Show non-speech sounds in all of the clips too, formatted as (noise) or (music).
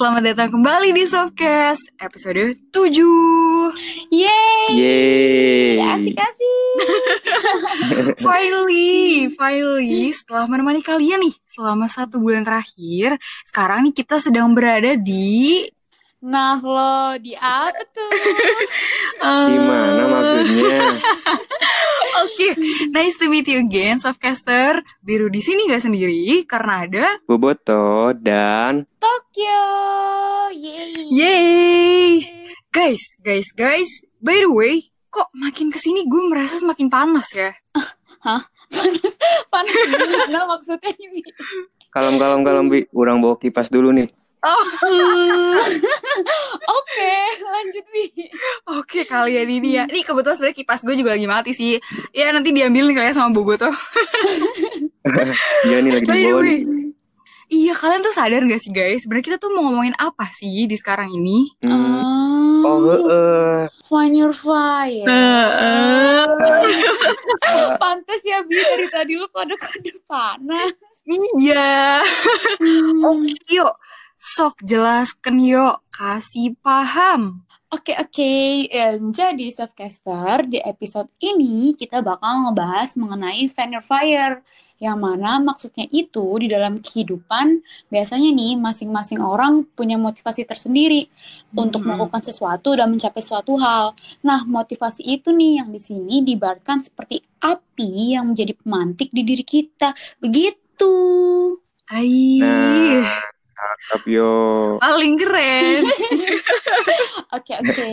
selamat datang kembali di Softcast episode 7 Yeay, Yeay. asik-asik. (laughs) Finally, finally setelah menemani kalian nih selama satu bulan terakhir Sekarang nih kita sedang berada di Nah lo di apa tuh? (laughs) eh, Gimana maksudnya? (laughs) Oke, nice to meet you again Softcaster Biru di sini gak sendiri karena ada Boboto dan Tokyo. Yeay. Yeay Guys, guys, guys By the way, kok makin ke sini gue merasa semakin panas ya (laughs) Panas, panas gimana maksudnya ini? kalem kalem kalem bi, kurang bawa kipas dulu nih. Oh, (laughs) Hmm. Oke, lanjut Bi. Oke kalian ini ya. Ini kebetulan sebenarnya kipas gue juga lagi mati sih. Ya nanti diambil nih kalian sama Bobo tuh. (laughs) Iya nih lagi di bawah. Iya kalian tuh sadar gak sih guys? Sebenarnya kita tuh mau ngomongin apa sih di sekarang ini? Hmm. Oh, heeh. Find your fire. Heeh. (laughs) Pantes ya Bi dari tadi lu kode-kode panas. Iya. Oh, yuk. Sok jelaskan yuk. Kasih paham. Oke oke, Eh, jadi Softcaster di episode ini kita bakal ngebahas mengenai Fan Your Fire yang mana maksudnya itu di dalam kehidupan biasanya nih masing-masing orang punya motivasi tersendiri untuk Mm-mm. melakukan sesuatu dan mencapai suatu hal. Nah, motivasi itu nih yang di sini diibaratkan seperti api yang menjadi pemantik di diri kita. Begitu. Aih. Nah, cakep yo. Paling keren. (laughs) Oke oke.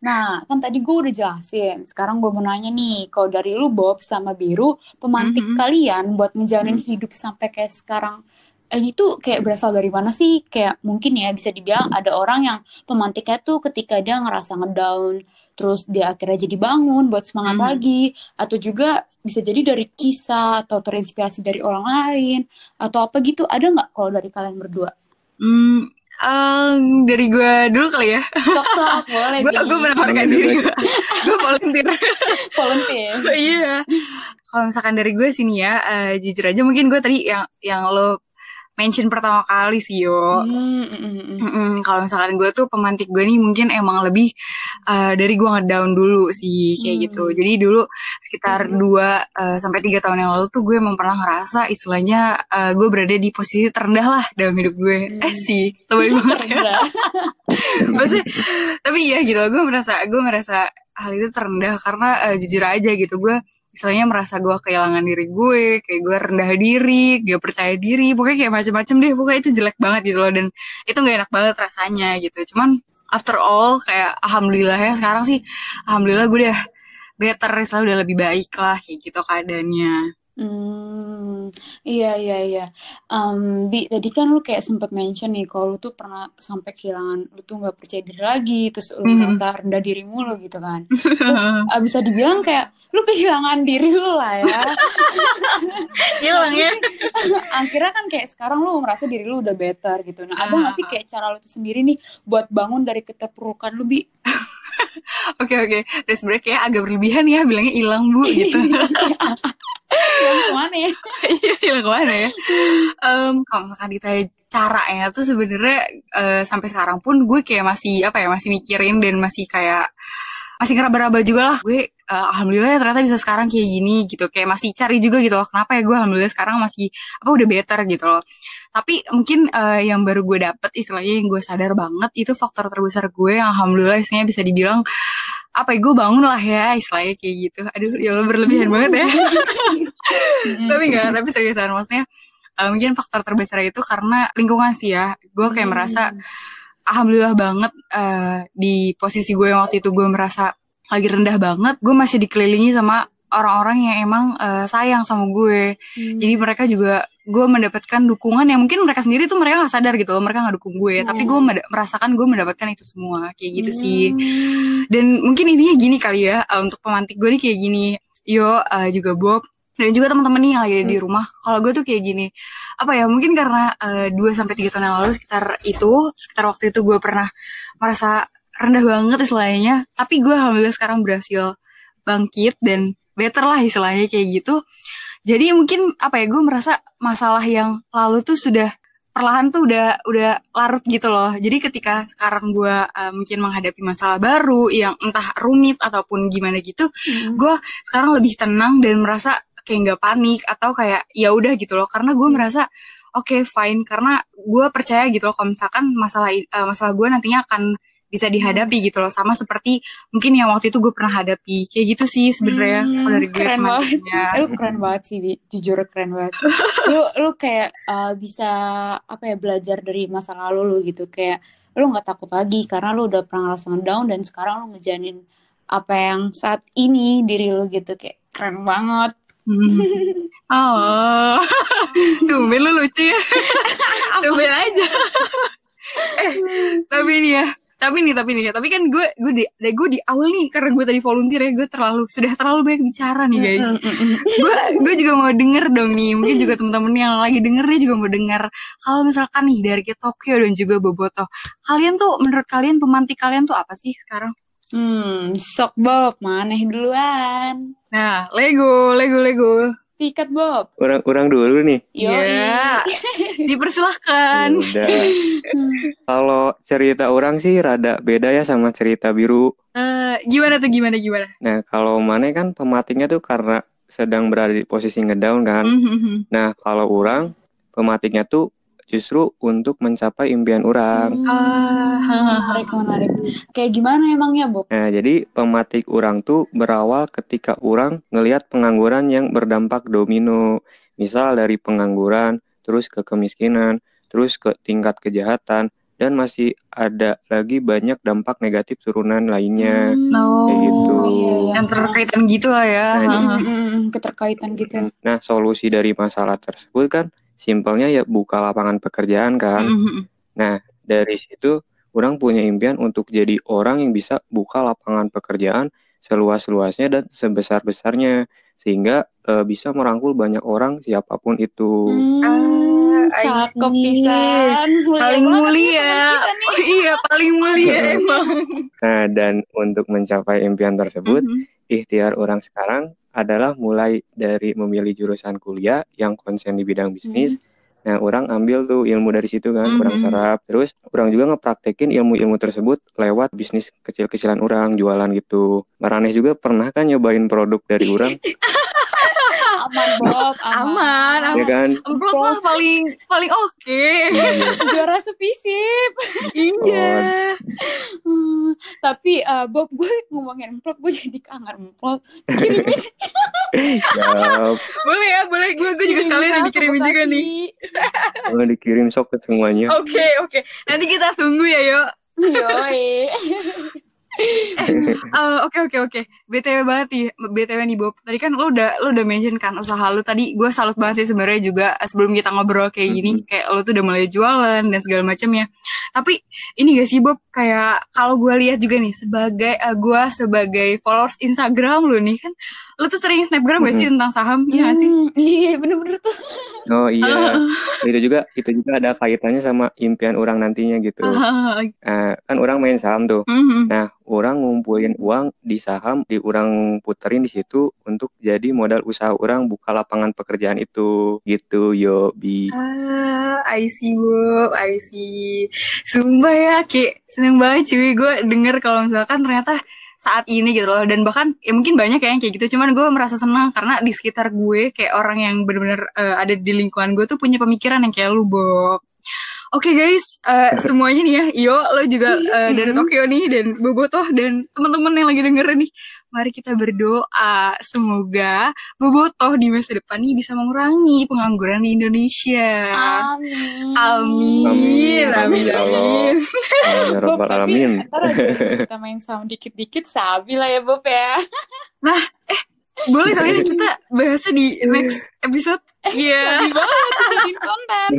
Nah kan tadi gue udah jelasin. Sekarang gue mau nanya nih, kalau dari lu Bob sama Biru, pemantik Mhm. kalian buat menjalani hidup sampai kayak sekarang eh, ini tuh kayak berasal dari mana sih? Kayak mungkin ya bisa dibilang ada orang yang pemantiknya tuh ketika dia ngerasa ngedown, terus dia akhirnya jadi bangun buat semangat Mhm. lagi, atau juga bisa jadi dari kisah atau terinspirasi dari orang lain, atau apa gitu. Ada nggak kalau dari kalian berdua? Hmm, em, dari gue dulu kali ya. Sok-sok (laughs) boleh. Gue gue menawarkan diri gue. (laughs) Gue volunteer. volunteer. (laughs) Iya. Kalau misalkan dari gue sini ya, eh, jujur aja mungkin gue tadi yang yang lo mention pertama kali sih yo. Hmm, mm, mm, mm. Kalau misalkan gue tuh pemantik gue nih mungkin emang lebih eh, dari gue ngedown dulu sih kayak Hmm. gitu. Jadi dulu sekitar Hmm. 2 sampai tiga tahun yang lalu tuh gue emang pernah ngerasa istilahnya eh, gue berada di posisi terendah lah dalam hidup gue. Hmm. Eh sih, lebih (laughs) banget ya. (laughs) Maksudnya, tapi iya gitu, gue merasa gue merasa hal itu terendah karena eh, jujur aja gitu, gue istilahnya merasa gue kehilangan diri gue, kayak gue rendah diri, gak percaya diri, pokoknya kayak macem-macem deh, pokoknya itu jelek banget gitu loh dan itu gak enak banget rasanya gitu. Cuman after all kayak alhamdulillah ya sekarang sih, alhamdulillah gue udah better, selalu udah lebih baik lah kayak gitu keadaannya. Hmm, iya iya iya. Em, Bi, tadi kan lu kayak sempet mention nih kalau lu tuh pernah sampai kehilangan, lu tuh nggak percaya diri lagi, terus lu Mhm. merasa rendah dirimu lu gitu kan. Terus (laughs) bisa dibilang kayak lu kehilangan diri lu lah ya. (laughs) Hilang ya. (laughs) Akhirnya kan kayak sekarang lu merasa diri lu udah better gitu. Nah, ada nggak sih kayak cara lu tuh sendiri nih buat bangun dari keterpurukan lu, Bi? (laughs) Oke oke, terus sebenarnya kayak agak berlebihan ya bilangnya hilang bu gitu. (laughs) Yang ke mana ya? Iya, hilang ke mana ya? Em, kalau misalkan ditanya caranya tuh sebenarnya eh, sampai sekarang pun gue kayak masih apa ya masih mikirin dan masih kayak masih ngeraba-raba juga lah. Gue eh, alhamdulillah ya ternyata bisa sekarang kayak gini gitu. Kayak masih cari juga gitu loh kenapa ya gue alhamdulillah sekarang masih apa udah better gitu loh. Tapi mungkin eh, yang baru gue dapet istilahnya yang gue sadar banget itu faktor terbesar gue yang alhamdulillah istilahnya bisa dibilang apa ya gue bangun lah ya istilahnya kayak gitu. Aduh ya Allah berlebihan banget ya. (laughs) Tapi enggak tapi seriusan maksudnya eh, mungkin faktor terbesar itu karena lingkungan sih ya. Gue kayak merasa alhamdulillah banget eh, di posisi gue yang waktu itu gue merasa lagi rendah banget gue masih dikelilingi sama orang-orang yang emang eh, sayang sama gue Hmm. jadi mereka juga gue mendapatkan dukungan yang mungkin mereka sendiri tuh mereka nggak sadar gitu loh mereka nggak dukung gue tapi gue Hmm. merasakan gue mendapatkan itu semua kayak gitu sih Hmm. dan mungkin intinya gini kali ya eh, untuk pemantik gue nih kayak gini yo eh, juga Bob dan juga teman-teman nih yang lagi di rumah kalau gue tuh kayak gini apa ya mungkin karena 2 sampai tiga tahun yang lalu sekitar itu sekitar waktu itu gue pernah merasa rendah banget istilahnya tapi gue alhamdulillah sekarang berhasil bangkit dan better lah istilahnya kayak gitu jadi mungkin apa ya gue merasa masalah yang lalu tuh sudah perlahan tuh udah udah larut gitu loh. Jadi ketika sekarang gue uh, mungkin menghadapi masalah baru yang entah rumit ataupun gimana gitu, Mm. gue sekarang lebih tenang dan merasa kayak nggak panik atau kayak ya udah gitu loh. Karena gue merasa oke fine karena gue percaya gitu loh kalau misalkan masalah uh, masalah gue nantinya akan bisa dihadapi gitu loh sama seperti mungkin yang waktu itu gue pernah hadapi kayak gitu sih sebenarnya Hmm, dari gue keren banget. Eh, (laughs) Lu keren banget sih, Bi. Jujur keren banget. Lu lu kayak uh, bisa apa ya belajar dari masa lalu lu gitu. Kayak lu nggak takut lagi karena lu udah pernah ngerasain down dan sekarang lu ngejanin apa yang saat ini diri lu gitu kayak keren banget. Hmm. Oh, (laughs) tumben lu lucu ya. (laughs) tumben aja. eh, tapi ini ya, tapi nih, tapi nih, tapi kan gue, gue di, gue di awal nih karena gue tadi volunteer ya, gue terlalu sudah terlalu banyak bicara nih guys. (laughs) Gue gue juga mau denger dong nih, mungkin juga temen-temen yang lagi denger nih juga mau denger. Kalau misalkan nih dari ke Tokyo dan juga Boboto, kalian tuh menurut kalian pemantik kalian tuh apa sih sekarang? Hmm, sok Bob, maneh duluan. Nah, Lego, Lego, Lego. Tiket Bob. Orang-orang dulu nih. Iya, (laughs) dipersilahkan. Udah. Kalau cerita orang sih rada beda ya sama cerita biru. Eh, gimana tuh gimana gimana? Nah, kalau Mane kan pematiknya tuh karena sedang berada di posisi ngedown kan. Mhm. Nah, kalau orang pematiknya tuh justru untuk mencapai impian orang. Hmm, Ah. menarik, menarik. Kayak gimana emangnya Bob? Nah, jadi pematik orang tuh berawal ketika orang ngelihat pengangguran yang berdampak domino. Misal dari pengangguran, terus ke kemiskinan, terus ke tingkat kejahatan, dan masih ada lagi banyak dampak negatif turunan lainnya. Hmm, Oh, Kayak gitu. iya, iya. yang terkaitan gitu lah ya. Nah, Hmm, Haha. hmm, hmm, keterkaitan gitu. Nah, solusi dari masalah tersebut kan simpelnya ya buka lapangan pekerjaan kan. Mhm. Dari situ orang punya impian untuk jadi orang yang bisa buka lapangan pekerjaan seluas-luasnya dan sebesar-besarnya sehingga eh, bisa merangkul banyak orang siapa pun itu. Hmm, Ah, cakep pisan. Mulia Paling mulia. Oh iya, paling mulia (laughs) emang. Nah, dan untuk mencapai impian tersebut, Mhm. ikhtiar orang sekarang adalah mulai dari memilih jurusan kuliah yang konsen di bidang bisnis. Nah, orang ambil tuh ilmu dari situ kan, orang Mhm. serap. Terus orang juga ngepraktekin ilmu-ilmu tersebut lewat bisnis kecil-kecilan orang, jualan gitu. Maraneh juga pernah kan nyobain produk dari orang, (laughs) Aman Bob, Aman, aman. ya kan? Emplot lah paling paling oke. Iya. (laughs) Juara sepisip. iya. Hmm, tapi eh, Bob gue ngomongin emplop gue jadi kangen emplop. Kirimin (laughs) Siap. Boleh ya, boleh. Gue gue juga sekalian dikirimin juga nih. Kalau dikirim sok ke semuanya. Oke, oke. Nanti kita tunggu ya, yuk. Yoi. (laughs) Eh, Oke oke oke. BTW banget nih, BTW nih Bob. Tadi kan lu udah lu udah mention kan usaha lu tadi. Gue salut banget sih sebenarnya juga eh, sebelum kita ngobrol kayak gini, kayak lu tuh udah mulai jualan dan segala macamnya. Tapi ini gak sih Bob kayak kalau gue lihat juga nih sebagai eh, gue sebagai followers Instagram lu nih kan, lu tuh sering snapgram gak sih tentang saham? Iya gak sih? Hmm, Iya bener-bener tuh. Oh iya, (laughs) itu juga itu juga ada kaitannya sama impian orang nantinya gitu. Eh, kan orang main saham tuh. Mhm. Nah, orang ngumpulin uang di saham, di orang puterin di situ untuk jadi modal usaha orang buka lapangan pekerjaan itu. Gitu, yo, bi. Ah, I see, Bob. I see. Sumpah ya, kayak seneng banget cuy. Gue denger kalau misalkan ternyata saat ini gitu loh. Dan bahkan, ya mungkin banyak ya yang kayak gitu. Cuman gue merasa senang karena di sekitar gue kayak orang yang bener-bener eh, ada di lingkungan gue tuh punya pemikiran yang kayak lu, Bob. Oke guys, eh, (laughs) semuanya nih ya, Yo, lo juga eh, dari Tokyo nih, dan Bobotoh, dan teman-teman yang lagi dengerin nih. Mari kita berdoa, semoga Bobotoh di masa depan nih bisa mengurangi pengangguran di Indonesia. Amin. Amin, Amin. amin, Amin, ya amin. Amin, ya Bob, Rabbal tapi kita main saham dikit-dikit sabi lah ya Bob ya. Boleh kali ya kita bahasnya di next episode. Iya, banget jadiin konten.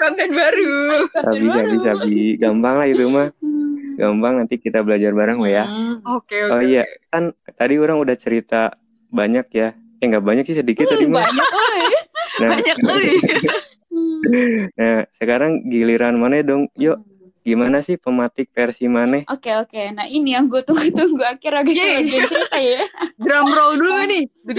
konten baru. Sabi, baru. sabi. Gampang lah itu mah. Hmm. Gampang nanti kita belajar bareng lah ya. Hmm. Oke, oke. Oh iya, kan tadi orang udah cerita banyak ya. Eh nggak banyak sih sedikit tadi mah. Banyak. Nah, Banyak. Hmm. (laughs) nah, sekarang giliran mana dong? Yuk, gimana sih pematik versi mana? Oke oke, nah ini yang gue tunggu-tunggu akhirnya gue bagian cerita ya. Drum roll dulu nih. (laughs)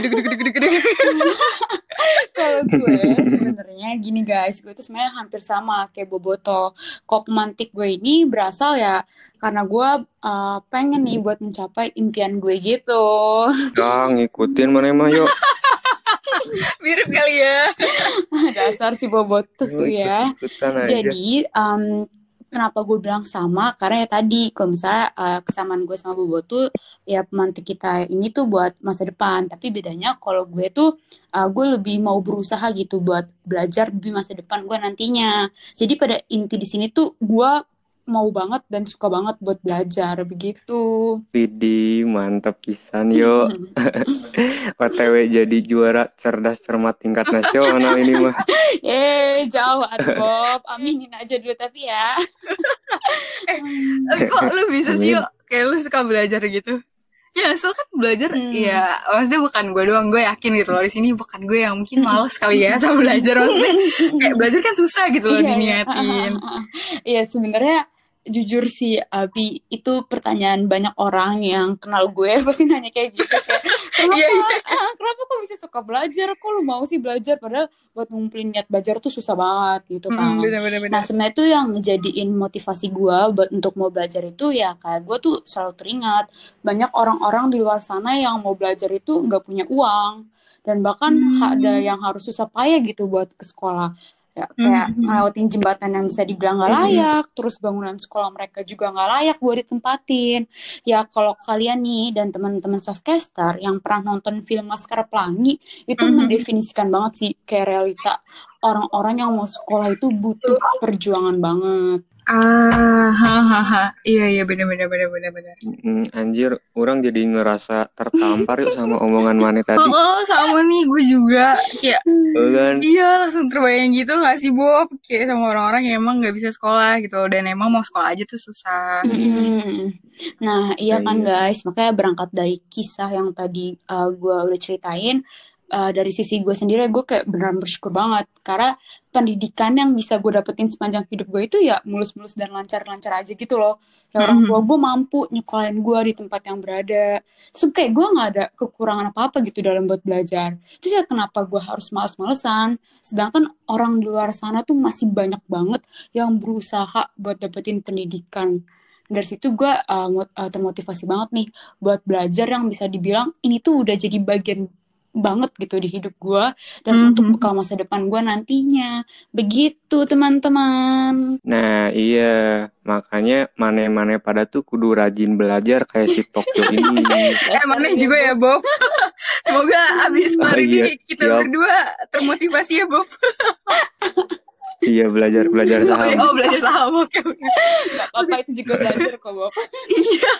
Kalau gue sebenarnya gini guys, gue tuh sebenarnya hampir sama kayak Boboto. Kok pemantik gue ini berasal ya karena gue uh, pengen nih buat mencapai impian gue gitu. Ya ngikutin mana mah yuk. (laughs) Mirip kali ya. (laughs) Dasar si Boboto tuh ya. Jadi um, kenapa gue bilang sama? Karena ya tadi kalau misalnya uh, kesamaan gue sama Bobo tuh ya pemantik kita ini tuh buat masa depan. Tapi bedanya kalau gue tuh uh, gue lebih mau berusaha gitu buat belajar di masa depan gue nantinya. Jadi pada inti di sini tuh gue mau banget dan suka banget buat belajar begitu. Widih, mantap pisan yuk. (laughs) OTW jadi juara cerdas cermat tingkat nasional ini mah. (laughs) eh jauh atuh Bob. Aminin aja dulu tapi ya. Tapi (laughs) kok lu bisa sih yuk? Kayak lu suka belajar gitu. Ya, so kan belajar, Hmm. ya maksudnya bukan gue doang, gue yakin gitu loh di sini bukan gue yang mungkin males kali ya sama belajar maksudnya kayak belajar kan susah gitu loh Iya, iya. diniatin. Iya sebenarnya jujur sih Abi itu pertanyaan banyak orang yang kenal gue (laughs) pasti nanya kayak gitu kayak kenapa Iya, iya. ah, kenapa kok bisa suka belajar kok lu mau sih belajar padahal buat ngumpulin niat belajar tuh susah banget gitu Hmm, kan bener bener bener. Nah sebenarnya tuh yang ngejadiin motivasi gue buat untuk mau belajar itu ya kayak gue tuh selalu teringat banyak orang-orang di luar sana yang mau belajar itu nggak punya uang dan bahkan Hmm. ada yang harus susah payah gitu buat ke sekolah ya kayak Hmm. ngelewatin jembatan yang bisa dibilang nggak Hmm. layak terus bangunan sekolah mereka juga nggak layak buat ditempatin ya kalau kalian nih dan teman-teman softcaster yang pernah nonton film Laskar Pelangi itu Mhm. mendefinisikan banget sih kayak realita orang-orang yang mau sekolah itu butuh perjuangan banget. Ah, hahaha. Iya iya bener bener bener bener bener. Mm, anjir, orang jadi ngerasa tertampar yuk sama omongan mana tadi. Oh, oh, sama nih gue juga kayak kan? iya langsung terbayang gitu gak sih Bob kayak sama orang-orang yang emang nggak bisa sekolah gitu dan emang mau sekolah aja tuh susah. Nah, iya kan guys, makanya berangkat dari kisah yang tadi uh, gue udah ceritain, uh, dari sisi gue sendiri gue kayak beneran bersyukur banget karena pendidikan yang bisa gue dapetin sepanjang hidup gue itu ya mulus-mulus dan lancar-lancar aja gitu loh. Ya orang Mhm. tua gue mampu nyekolahin gue di tempat yang berada. Terus kayak gue nggak ada kekurangan apa-apa gitu dalam buat belajar. Terus ya kenapa gue harus males-malesan? Sedangkan orang di luar sana tuh masih banyak banget yang berusaha buat dapetin pendidikan dari situ gue uh, termotivasi banget nih buat belajar yang bisa dibilang ini tuh udah jadi bagian banget gitu di hidup gue dan Mhm. untuk bekal masa depan gue nantinya begitu teman-teman Nah, iya. Makanya mana-mana pada tuh kudu rajin belajar kayak si Tokyo ini. (laughs) Eh mana juga ya Bob. Semoga abis (laughs) Oh, hari iya. ini kita Siap. berdua termotivasi ya Bob. (laughs) Iya, belajar belajar (laughs) Oh, saham. oh belajar saham oke oke. nggak apa-apa itu juga belajar kok Bob Iya.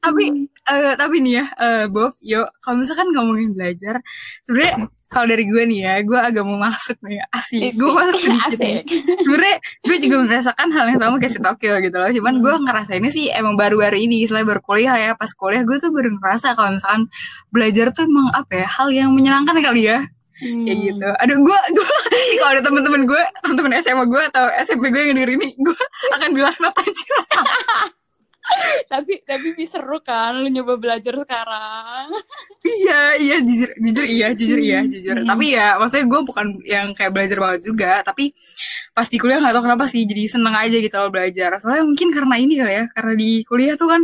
Tapi eh, tapi nih ya eh, Bob, yuk kalau misalkan ngomongin belajar, sebenarnya kalau dari gue nih ya, gue agak mau masuk nih asik. Gue masuk (laughs) sedikit nih. asik Sebenarnya gue juga merasakan hal yang sama kayak si Tokyo gitu loh. Cuman gue ngerasainnya sih emang baru-baru ini, setelah baru kuliah ya. Pas kuliah gue tuh baru ngerasa kalau misalkan belajar tuh emang apa ya, hal yang menyenangkan kali ya. Kayak Hmm. gitu. Aduh gue, gue (laughs) kalau ada temen-temen gue, temen-temen SMA gue atau SMP gue yang denger ini, gue akan bilang kenapa aja. (laughs) tapi tapi bisa seru kan lu nyoba belajar sekarang (laughs) Iya, iya jujur, jujur iya, jujur iya, jujur. Hmm. Tapi ya, maksudnya gue bukan yang kayak belajar banget juga, tapi pas di kuliah nggak tahu kenapa sih, jadi seneng aja gitu loh belajar. Soalnya mungkin karena ini kali ya, karena di kuliah tuh kan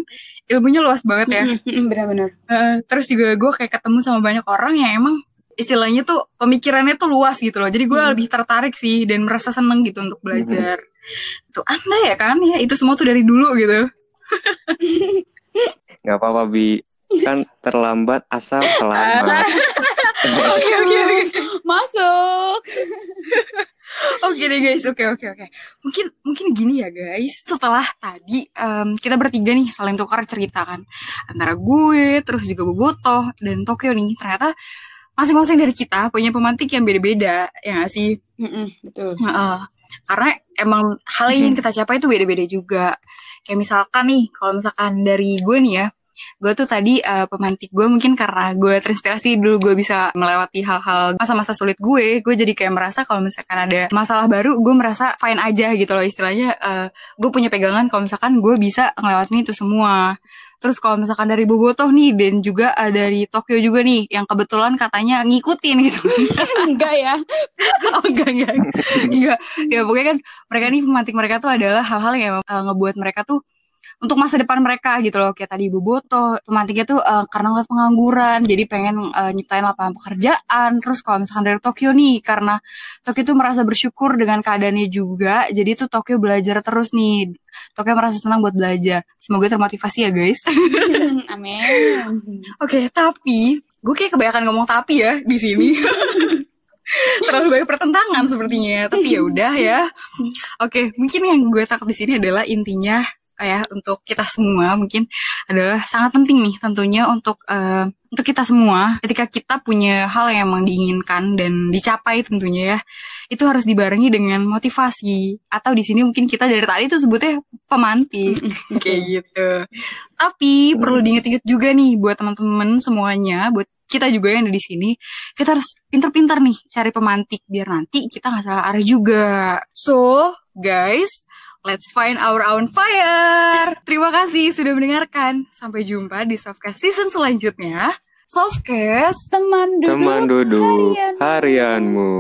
ilmunya luas banget ya. Hmm, benar-benar Eh, terus juga gue kayak ketemu sama banyak orang yang emang istilahnya tuh pemikirannya tuh luas gitu loh. Jadi gue Hmm. lebih tertarik sih dan merasa seneng gitu untuk belajar. Itu anda ya kan ya, itu semua tuh dari dulu gitu. (laughs) Nggak apa-apa, Bi. Kan terlambat asal selamat. (laughs) Oke oke oke. masuk Oke deh guys, oke oke oke. Mungkin mungkin gini ya guys. Setelah tadi em, kita bertiga nih saling tukar cerita kan antara gue, terus juga Bobotoh dan Tokyo nih. Ternyata masing-masing dari kita punya pemantik yang beda-beda, ya nggak sih? Mm-mm, betul Heeh. Karena emang hal yang ingin kita capai itu beda-beda juga. Kayak misalkan nih, kalau misalkan dari gue nih ya, gue tuh tadi uh, pemantik gue mungkin karena gue terinspirasi dulu gue bisa melewati hal-hal masa-masa sulit gue gue jadi kayak merasa kalau misalkan ada masalah baru gue merasa fine aja gitu loh istilahnya uh, gue punya pegangan kalau misalkan gue bisa ngelewatin itu semua Terus kalau misalkan dari Bobotoh nih dan juga uh, dari Tokyo juga nih yang kebetulan katanya ngikutin gitu. (laughs) enggak ya. (laughs) oh enggak enggak. Enggak. Ya pokoknya kan mereka nih pemantik mereka tuh adalah hal-hal yang uh, ngebuat mereka tuh untuk masa depan mereka gitu loh. Kayak tadi Ibu Boto pemantiknya tuh uh, karena ngeliat pengangguran jadi pengen uh, nyiptain lapangan pekerjaan. Terus kalau misalkan dari Tokyo nih karena Tokyo tuh merasa bersyukur dengan keadaannya juga jadi tuh Tokyo belajar terus nih. Tokyo merasa senang buat belajar. Semoga termotivasi ya guys. (laughs) Amin. Oke okay, tapi gue kayak kebanyakan ngomong tapi ya di sini. (laughs) Terlalu banyak pertentangan sepertinya tapi ya udah ya. (laughs) Oke okay, mungkin yang gue tangkap di sini adalah intinya ya untuk kita semua mungkin adalah sangat penting nih tentunya untuk uh, untuk kita semua. Ketika kita punya hal yang emang diinginkan dan dicapai tentunya ya itu harus dibarengi dengan motivasi. Atau di sini mungkin kita dari tadi itu sebutnya pemantik. (laughs) Kayak gitu. Tapi perlu diingat-ingat juga nih buat teman-teman semuanya buat kita juga yang ada di sini kita harus pintar-pintar nih cari pemantik. Biar nanti kita nggak salah arah juga. So guys Let's find our own fire. Terima kasih sudah mendengarkan. Sampai jumpa di Softcast season selanjutnya. Softcast, teman duduk, teman duduk harianmu. harianmu.